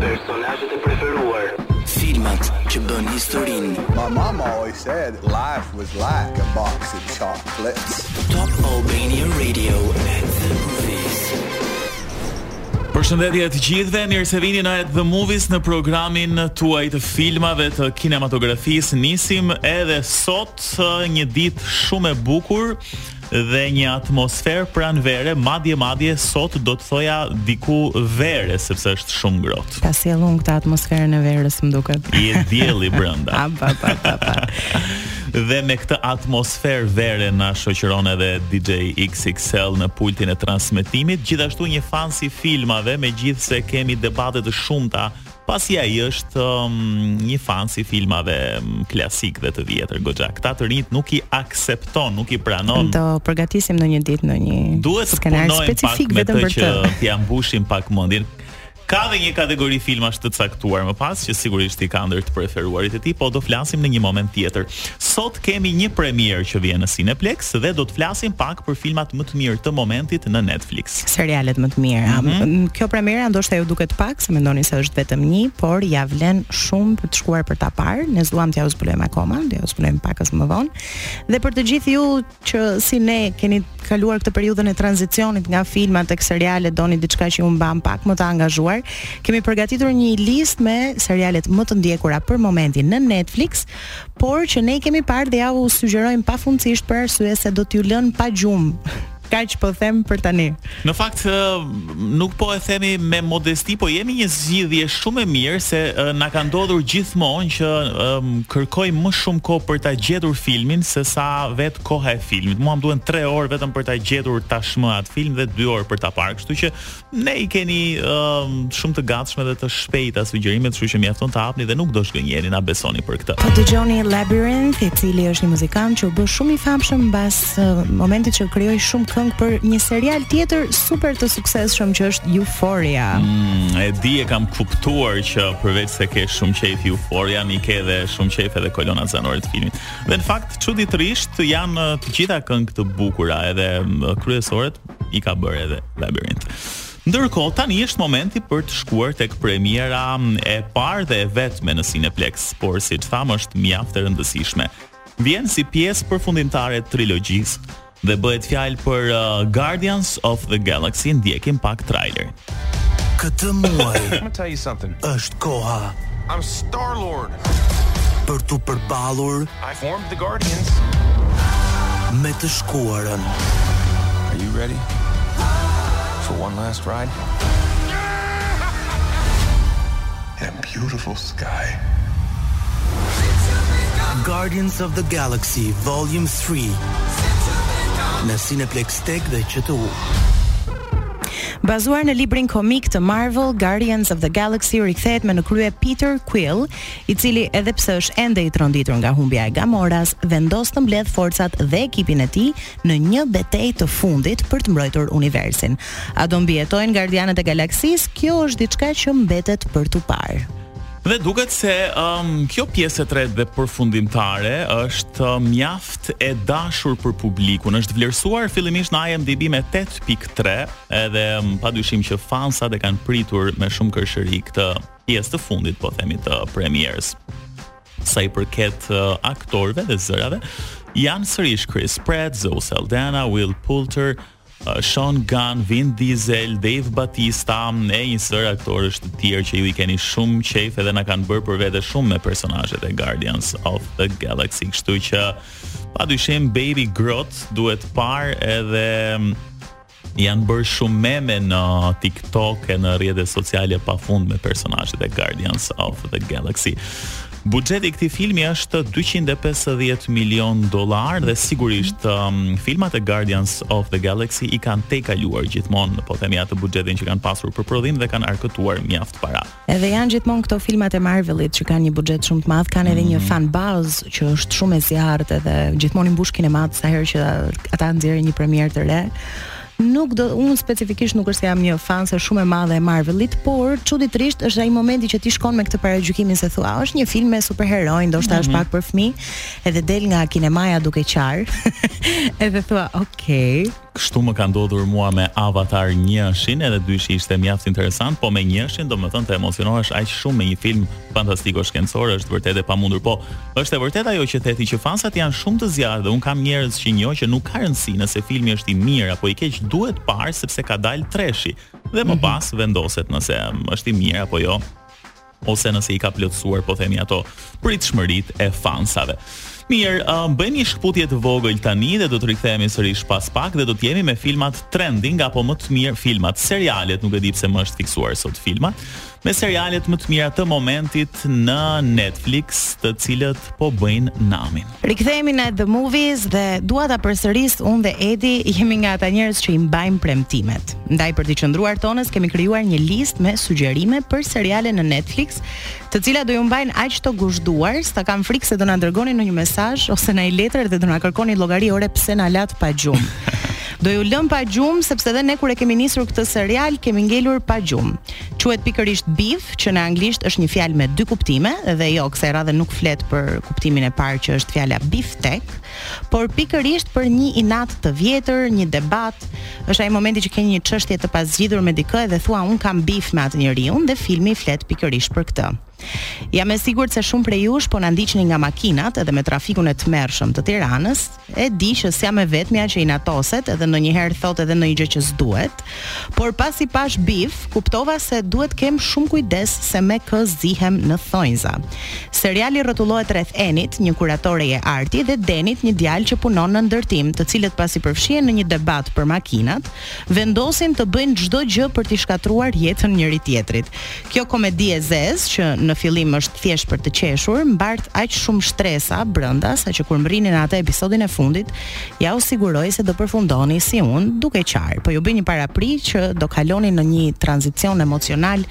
Personazhet e preferuar. Filmat që bënë historinë. My mama always said life was like a box of chocolates. Top Albania Radio at the movies. Përshëndetje të gjithëve, mirë se vini në The Movies në programin tuaj të filmave të kinematografisë. Nisim edhe sot një ditë shumë e bukur. dhe një atmosferë pranvere, madje madje sot do të thoja diku vere sepse është shumë ngrohtë. Ta sjell unë këtë atmosferën e verës më duket. Je dielli brenda. A pa pa pa. pa. dhe me këtë atmosferë vere na shoqëron edhe DJ XXL në pultin e transmetimit, gjithashtu një fans i filmave, megjithëse kemi debate të shumta pasi ai është um, një fans i filmave um, klasik dhe të vjetër goxha. Këta të rinjtë nuk i akcepton, nuk i pranon. Do përgatisim ndonjë ditë ndonjë Duhet të punojmë pak me të, të që t'ia mbushim pak mendjen. Ka dhe një kategori filmash të caktuar më pas që sigurisht i ka ndër të preferuarit e tij, po do flasim në një moment tjetër. Sot kemi një premierë që vjen në Cineplex dhe do të flasim pak për filmat më të mirë të momentit në Netflix. Serialet më të mira. Mm -hmm. Kjo premiera ndoshta ju duket pak, se mendoni se është vetëm një, por ia vlen shumë për të shkuar për ta parë. Ne s'duam t'jua zbulojmë akoma, do jua zbulojmë pakëz më vonë. Dhe për të gjithë ju që si ne keni kaluar këtë periudhën e tranzicionit nga filmat tek serialet, doni diçka që ju mban pak më të angazhuar, kemi përgatitur një listë me serialet më të ndjekura për momentin në Netflix, por që ne i kemi parë dhe jua sugjerojmë pafundësisht për arsye se do t'ju lënë pa gjumë. Kaq po them për tani. Në fakt nuk po e themi me modesti, po jemi një zgjidhje shumë e mirë se na ka ndodhur gjithmonë që kërkoj më shumë kohë për ta gjetur filmin sesa vetë koha e filmit. Mua më duhen 3 orë vetëm për ta gjetur tashmë atë film dhe 2 orë për ta parë. Kështu që ne i keni um, shumë të gatshme dhe të shpejta sugjerimet, kështu që mjafton të hapni dhe nuk do zhgënjeheni, na besoni për këtë. Po dëgjoni Labrinth, i cili është një muzikant që u bë shumë i famshëm mbas momentit që krijoi shumë këngë për një serial tjetër super të suksesshëm që është Euphoria. Mm, e di e kam kuptuar që përveçse ke shumë qejf Euphoria-n i ke edhe shumë qejf edhe kolonat zanore të filmit. Dhe në fakt çuditërisht janë uh, të gjitha këngë të bukura, edhe um, kryesoret i ka bërë edhe Labrinth. Ndërkohë tani është momenti për të shkuar tek premiera um, e parë dhe e vetme në Cineplex, por siç thamë është mjaft e rëndësishme. Vjen si pjesë përfundimtare e trilogjisë dhe bëhet fjalë për uh, Guardians of the Galaxy, ndjekim pak trailerin. Këtë muaj është koha I'm Star Lord. Për t'u përballur I formed the Guardians. Me të shkuarën. Are you ready for one last ride? Yeah! And beautiful Sky. Guardians of the Galaxy Volume 3 në Cineplexx TEG dhe QTU. Bazuar në librin komik të Marvel, Guardians of the Galaxy rikthehet me në krye Peter Quill, i cili edhe pse është ende i tronditur nga humbja e Gamoras, vendos të mbledhë forcat dhe ekipin e tij në një betejë të fundit për të mbrojtur universin. A do mbijetojnë Gardianët e Galaksisë? Kjo është diçka që mbetet për t'u parë. Dhe duket se um, kjo pjesë e tretë dhe përfundimtare është um, mjaft e dashur për publikun. Është vlerësuar fillimisht në IMDb me 8.3, edhe um, pa dyshim që fansat e kanë pritur me shumë kërshëri këtë pjesë të fundit, po themi të premierës. Sa i përket uh, aktorëve dhe zërave, janë sërish Chris Pratt, Zoe Saldana, Will Poulter, Sean Gunn, Vin Diesel, Dave Bautista e një sërë aktorësh të tjerë që ju i keni shumë qejf edhe na kanë bërë për vete shumë me personazhet e Guardians of the Galaxy. Kështu që pa dyshim Baby Groot duhet parë edhe mm, janë bërë shumë meme në TikTok e në rrjetet sociale pafund me personazhet e Guardians of the Galaxy. Buxheti i këtij filmi është 250 milion dollarë dhe sigurisht um, filmat e Guardians of the Galaxy i kanë tejkaluar gjithmonë, po themi atë buxhetin që kanë pasur për prodhim dhe kanë arkëtuar mjaft para. Edhe janë gjithmonë këto filmat e Marvelit që kanë një buxhet shumë të madh, kanë edhe një mhm. fan base që është shumë e zjarrtë dhe gjithmonë i mbushin kinematë sa herë që ata nxjerrin një premierë të re Nuk do unë specifikisht nuk është se jam një fanse shumë e madhe e Marvelit, por çuditërisht është ai momenti që ti shkon me këtë paragjykimin se thua, është një film me superheroj, ndoshta mm -hmm. është mhm. pak për fëmijë, edhe del nga kinemaja duke qarë, edhe thua, ok. Kështu më ka ndodhur mua me Avatar 1-shin, edhe 2-shi ishte mjaft interesant, po me 1-shin domethënë të emocionohesh aq shumë me një film Fantastiko-shkencor është vërtet e pamundur. Po, është e vërtetë ajo që the ti që fansat janë shumë të zjarrtë dhe unë kam njerëz që njoh që nuk ka rëndësi nëse filmi është i mirë apo i keq, duhet parë sepse ka dalë treshi dhe më mhm. pas vendoset nëse është i mirë apo jo ose nëse i ka plotësuar po themi ato pritshmëritë e fansave. Mirë, uh, bëjmë një shkëputje të vogël tani dhe do të rikthehemi sërish pas pak dhe do të jemi me filmat trending apo më të mirë filmat, serialet, nuk e di pse më është fiksuar sot filmat. me serialet më të mira të momentit në Netflix, të cilët po bëjnë namin. Rikthehemi në The Movies dhe dua ta përsëris unë dhe Edi jemi nga ata njerëz që i mbajnë premtimet. Ndaj për të qëndruar fjalës tonë kemi krijuar një listë me sugjerime për seriale në Netflix, të cilat do ju mbajnë aq të gozhduar, sa kam frikë se do na dërgoni ndonjë mesazh ose ndonjë letër dhe do na kërkoni llogari ore pse na latë pa gjumë. Do ju lëmë pa gjumë sepse edhe ne kur e kemi nisur këtë serial kemi ngelur pa gjumë. Quhet pikërisht beef, që në anglisht është një fjalë me dy kuptime dhe jo, kësaj radhe nuk flet për kuptimin e parë që është fjala biftek, por pikërisht për një inat të vjetër, një debat, është ai momenti që ke një çështje të pazgjidhur me dikë dhe thua unë kam beef me atë njeriun dhe filmi flet pikërisht për këtë. Jam e sigurt se shumë prej jush po na ndiqni nga makinat edhe me trafikun e tmerrshëm të Tiranës, e di që s'jam e vetmja që inatoset edhe ndonjëherë thotë edhe ndonjë gjë që s'duhet, por pasi pashë Beef, kuptova se duhet kem shumë kujdes se me kë zihem në thonjza. Seriali rrotullohet rreth Enit, një kuratoreje arti dhe Denit, një djalë që punon në ndërtim, të cilët pasi përfshihen në një debat për makinat, vendosin të bëjnë çdo gjë për t'i shkatërruar jetën njëri-tjetrit. Kjo komedi e zezë, që në fillim është thjesht për të qeshur, mbart aq shumë shtresa brenda, saqë kur mrrini në atë episodin e fundit, jua siguroj se do përfundoni si unë, duke qarë. Po ju bëj një parapri që do kaloni në një tranzicion emocional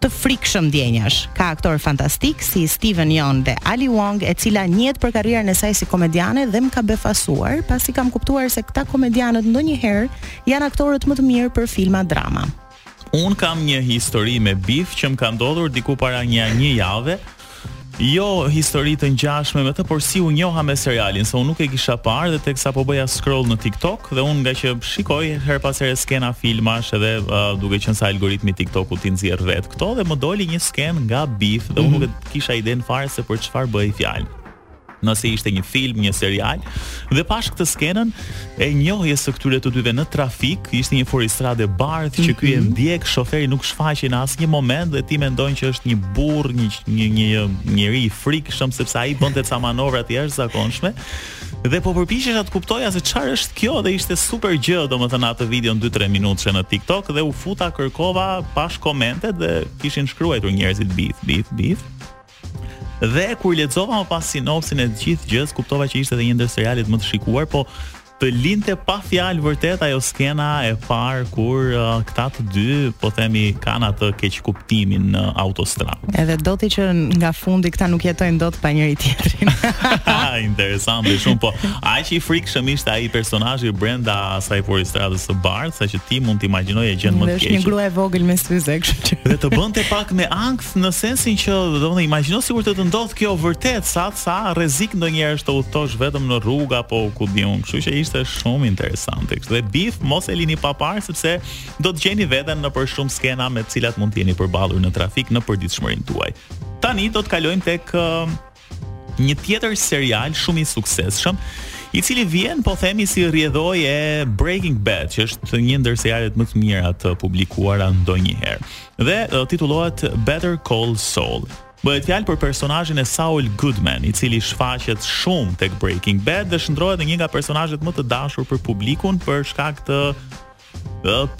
të frikshëm ndjenjash. Ka aktorë fantastikë si Steven Yeun dhe Ali Wong, e cila njihet për karrierën e saj si komediane dhe më ka befasuar, pasi kam kuptuar se këta komedianët ndonjëherë janë aktorët më të mirë për filma drama. Unë kam një histori me Beef që më ka ndodhur diku para një një jave. Jo histori të ngjashme me të, por si u njoha me serialin, se unë nuk e kisha parë dhe teksa po bëja scroll në TikTok dhe unë ngaqë shikoj herë pas here skena filmash edhe uh, duke qenë se algoritmi i TikTok-ut t'i nxjerr vetë këto dhe më doli një skenë nga Beef dhe unë nuk e mhm. kisha idenë fare se për çfarë bëhej fjalë. nëse ishte një film, një serial, dhe pashë këtë skenën e njohjes së këtyre të dyve në trafik, ishte një fuoristradë e bardhë që ky e mhm. ndjek, shoferi nuk shfaqej në asnjë moment dhe ti mendon që është një burrë, një një një njeri i frikshëm sepse ai bënte ca manovra të jashtëzakonshme. Dhe po përpiqesha të kuptoja se çfarë është kjo dhe ishte super gjë, domethënë atë videon 2-3 minutëshe në TikTok dhe u futa kërkova pashë komentet dhe kishin shkruar njerëzit Beef, Beef, Beef. Dhe kur lexova më pas sinopsin e të gjithë gjës, kuptova që ishte edhe një ndër serialet më të shikuar, po të linte pa fjalë vërtet ajo skena e parë kur uh, këta të dy po themi kanë atë keqkuptimin në autostradë. Edhe e di ti që nga fundi këta nuk jetojnë dot pa njëri tjetrin. Interesant shumë po. Aq i frikshëm ishte ai personazhi brenda asaj fuoristradës së bardhë, saqë ti mund të imagjinoje gjën më të keq. Është një grua e vogël me syze, kështu që. Dhe të bënte pak me ankth në sensin që domethënë imagjino sikur të të ndodhë kjo vërtet sa sa rrezik ndonjëherë është të udhëtosh vetëm në rrugë apo ku di unë, kështu që ishte shumë interesante. Kështu dhe Beef mos e lini pa parë sepse do të gjeni veten nëpër shumë skena me të cilat mund të jeni përballur në trafik në përditshmërinë tuaj. Tani do të kalojmë tek Një tjetër serial shumë i suksesshëm, i cili vjen po themi si rrjedhojë e Breaking Bad, që është një ndër serialet më të mira të publikuara ndonjëherë. Dhe uh, titullohet Better Call Saul. Bëhet fjalë për personazhin e Saul Goodman, i cili shfaqet shumë tek Breaking Bad dhe shndërrohet në një nga personazhet më të dashur për publikun për shkak të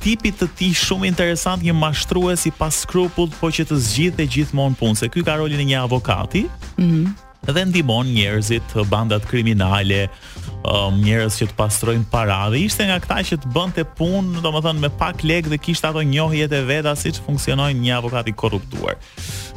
Tipit të tij shumë interesant, një mashtrues i paskrupullt, po që të zgjidhte gjithmonë punë, se ky ka rolin e një avokati. Mhm. Mm dhe ndihmon njerëzit, bandat kriminale, um, njerëz që të pastrojnë para dhe ishte nga këta që të bënte punë, domethënë me pak lekë dhe kishte ato njohjet e veta siç funksionojnë një avokat i korruptuar.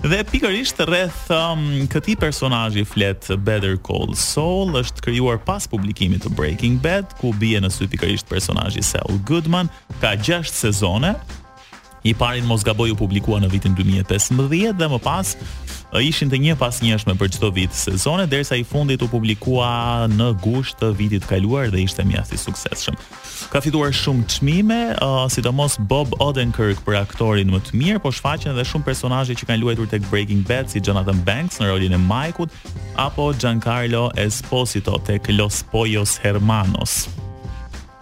Dhe pikërisht rreth um, këtij personazhi flet Better Call Saul, është krijuar pas publikimit të Breaking Bad, ku bie në sy pikërisht personazhi Saul Goodman, ka 6 sezone. I pari në mos gaboj u publikua në vitin 2015 dhe më pas ishin të njëpasnjëshme për çdo vit sezone, derisa i fundit u publikua në gusht të vitit të kaluar dhe ishte mjaft i suksesshëm. Ka fituar shumë çmime, uh, sidomos Bob Odenkirk për aktorin më të mirë, po shfaqen edhe shumë personazhe që kanë luajtur tek Breaking Bad si Jonathan Banks në rolin e Majkut apo Giancarlo Esposito tek Los Pollos Hermanos.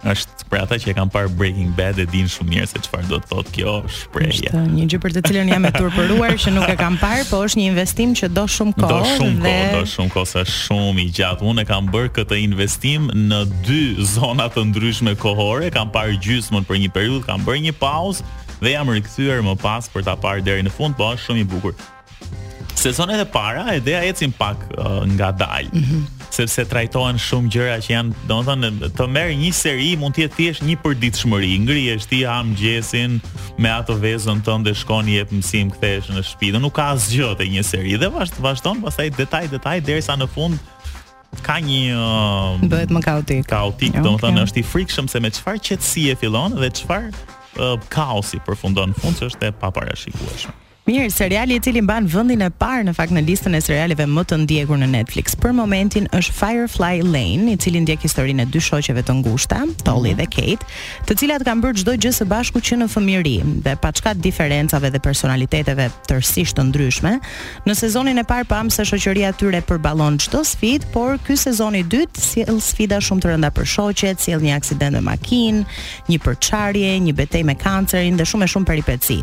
Është për ata që e kanë parë Breaking Bad e dinë shumë mirë se çfarë do të thotë kjo Shprehje. Është një gjë për të cilën jam e turpëruar që nuk e kam parë, po është një investim që do shumë kohë. Do shumë dhe... kohë, do shumë kohë, se është shumë i gjatë. Unë e kam bërë këtë investim në dy zona të ndryshme kohore, kam parë gjysmën për një periudhë, kam bërë një pauzë dhe jam rikthyer më pas për ta parë deri në fund, po është shumë i bukur. Sezonet e para ideja ecën pak uh, ngadalë. Mm -hmm. Sepse trajtohen shumë gjëra që janë, domethënë, të merr një seri, mund të jetë thjesht një përditshmëri. Ngrihesh ti ha mëngjesin me atë vezën tënde shkon jep mësim kthehesh në shpi. Dhe nuk ka asgjë te një seri. Dhe vazhdon, vazhdon, pastaj detaj, detaj, derisa në fund ka një uh, bëhet më kaotik. Kaotik, okay. domethënë është i frikshëm se me çfarë qetësie fillon dhe çfarë uh, kaosi përfundon në fund që është e paparashikueshme. Mirë, seriali i cili mban vendin e parë në fakt në listën e serialeve më të ndjekur në Netflix për momentin është Firefly Lane, i cili ndjek historinë e dy shoqeve të ngushta, Tully mhm. dhe Kate, të cilat kanë bërë çdo gjë së bashku që në fëmijëri dhe paçka diferencave dhe personaliteteve tërësisht të ndryshme. Në sezonin e parë pamë se shoqëria e tyre përballon çdo sfidë, por ky sezon i dytë sjell sfida shumë të rënda për shoqet, sjell një aksident me makinë, një përçarje, një betejë me kancerin dhe shumë e shumë peripeci.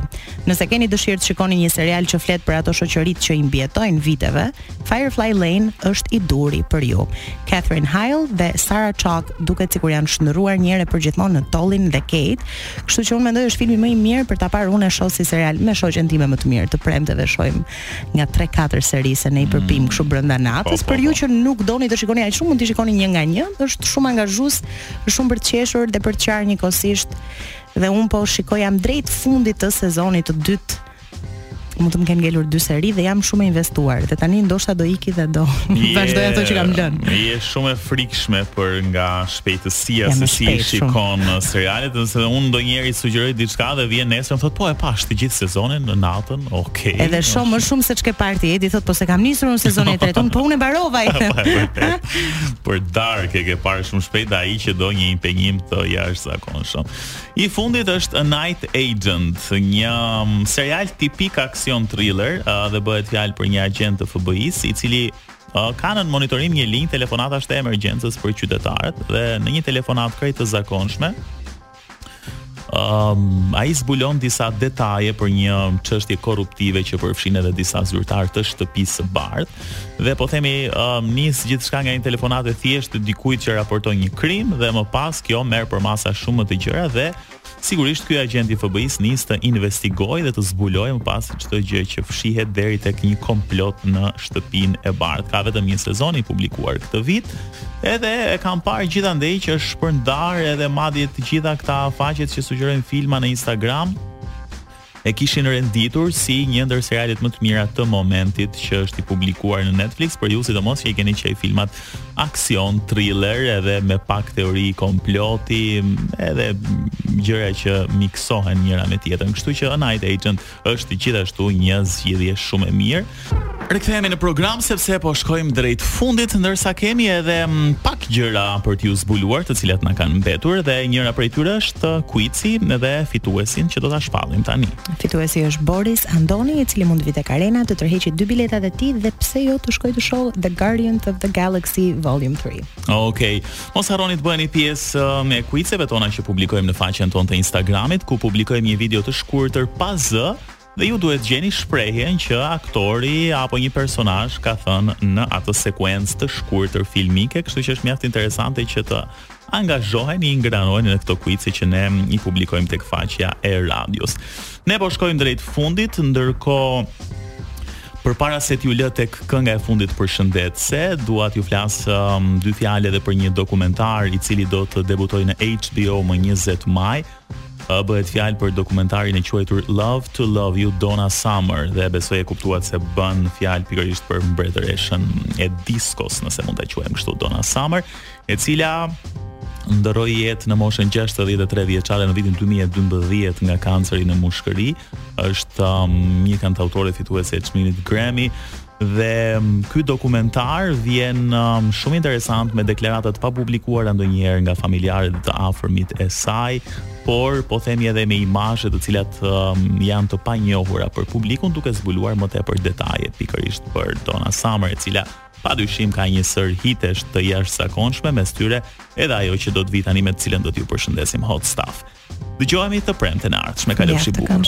Nëse keni dëshirë të shikoni një serial që flet për ato shoqëritë që i mbijetojnë viteve, Firefly Lane është i duhuri për ju. Katherine Heigl dhe Sarah Chalke duket sikur janë shndërruar një herë e përgjithmonë në Tullyn dhe Kate, kështu që unë mendoj është filmi më i mirë për ta parë unë e shoh si serial me shoqen time më të mirë. Të premteve shohim nga 3-4 seri se ne i përpijmë mm. kështu brenda natës. Po, po, për ju po. që nuk doni të shikoni aq shumë, mund t'i shikoni një nga një. Është shumë angazhues, shumë për të qeshur dhe për të qarë njëkohësisht Dhe unë po shikoj jam drejt fundit të sezonit të dytë mund të më kenë ngelur dy seri dhe jam shumë e investuar dhe tani ndoshta do iki dhe do yeah, vazhdoj ato që kam lënë. Je shumë e frikshme për nga shpejtësia se si shikon shumë. serialet se unë ndonjëherë sugjeroj diçka dhe vjen nesër më thotë po e pashë të gjithë sezonin një natë. Okej. Okay, Edhe shumë më shumë se ç'ke parë ti, Edi thotë po s'e kam nisur unë sezonin e tretë, unë po unë e mbarova. Por Dark e ke parë shumë shpejt ai që do një impenjim të jashtëzakonshëm. Po ashtu. I fundit është Night Agent, një mm, serial tipik aksion thriller uh, dhe bëhet fjalë për një agjent të FBI-së i cili uh, ka nën monitorim një linjë telefonatash të emergjencës për qytetarët dhe në një telefonatë krejt të zakonshme Um, ai zbulon disa detaje për një çështje korruptive që përfshin edhe disa zyrtarë të Shtëpisë së Bardh dhe po themi uh, nis gjithçka nga një telefonatë e thjeshtë dikujt që raporton një krim dhe më pas kjo merr përmasa shumë më të gjëra dhe sigurisht ky agjenti i FBI-s nis të investigojë dhe të zbulojë më pas çdo gjë që fshihet deri tek një komplot në Shtëpinë e Bardhë. Ka vetëm një sezon i publikuar këtë vit. Edhe e kam parë gjithandej që është shpërndarë edhe madje të gjitha këto faqet që sugjerojnë filma në Instagram e kishin renditur si një ndër serialet më të mira të momentit që është i publikuar në Netflix, për ju sidomos që i keni qejf filmat aksion, thriller edhe me pak teori komploti, edhe gjëra që miksohen njëra me tjetrën. Kështu që Night Agent është gjithashtu një zgjidhje shumë e mirë. Rikthehemi në program sepse po shkojmë drejt fundit, ndërsa kemi edhe mm, pak gjëra për t'ju zbuluar, të cilat na kanë mbetur dhe njëra prej tyre është kuici dhe fituesin që do ta shpallim tani. Fituesi është Boris Andoni, i cili mund të vijë te Arena të tërheqë dy biletat e tij dhe pse jo të shkojë të shohë The Guardian of the Galaxy Volume 3. Okej. Okay. Mos harroni të bëheni pjesë uh, e kuiceve tona që publikojmë në faqen tonë të Instagramit, ku publikojmë një video të shkurtër pa zë Dhe ju duhet të gjeni shprehjen që aktori apo një personazh ka thënë në atë sekuencë të shkurtër filmike, kështu që është mjaft interesante që të angazhoheni, ingranoheni në këto kuice që ne i publikojmë tek faqja e radios. Ne po shkojmë drejt fundit, ndërkohë përpara se t'ju lë tek kënga e fundit përshëndetëse dua t'ju flas um, dy fjalë edhe për një dokumentar i cili do të debutojë në HBO më 20 maj Ë bëhet fjalë për dokumentarin e quajtur Love to Love You Donna Summer dhe besoj e kuptuat se bën fjalë pikërisht për mbretëreshën e diskos, nëse mund ta quajmë kështu Donna Summer, e cila ndërroi jetë në moshën 63 vjeçare në vitin 2012 nga kanceri në mushkëri. Është um, një kantautore fituese e çmimit Grammy Dhe ky dokumentar vjen um, shumë interesant me deklarata të papublikuara ndonjëherë nga familjarët dhe të afërmit e saj, por po themi edhe me imazhe të cilat um, janë të panjohura për publikun duke zbuluar më tepër detaje pikërisht për Donna Summer, e cila pa dyshim ka një sërë hitesh të jashtëzakonshme mes tyre, edhe ajo që do të vijë tani me të cilën do t'ju përshëndesim Hot Stuff. Dëgjohemi të premten e ardhshme, kalofshi bukur.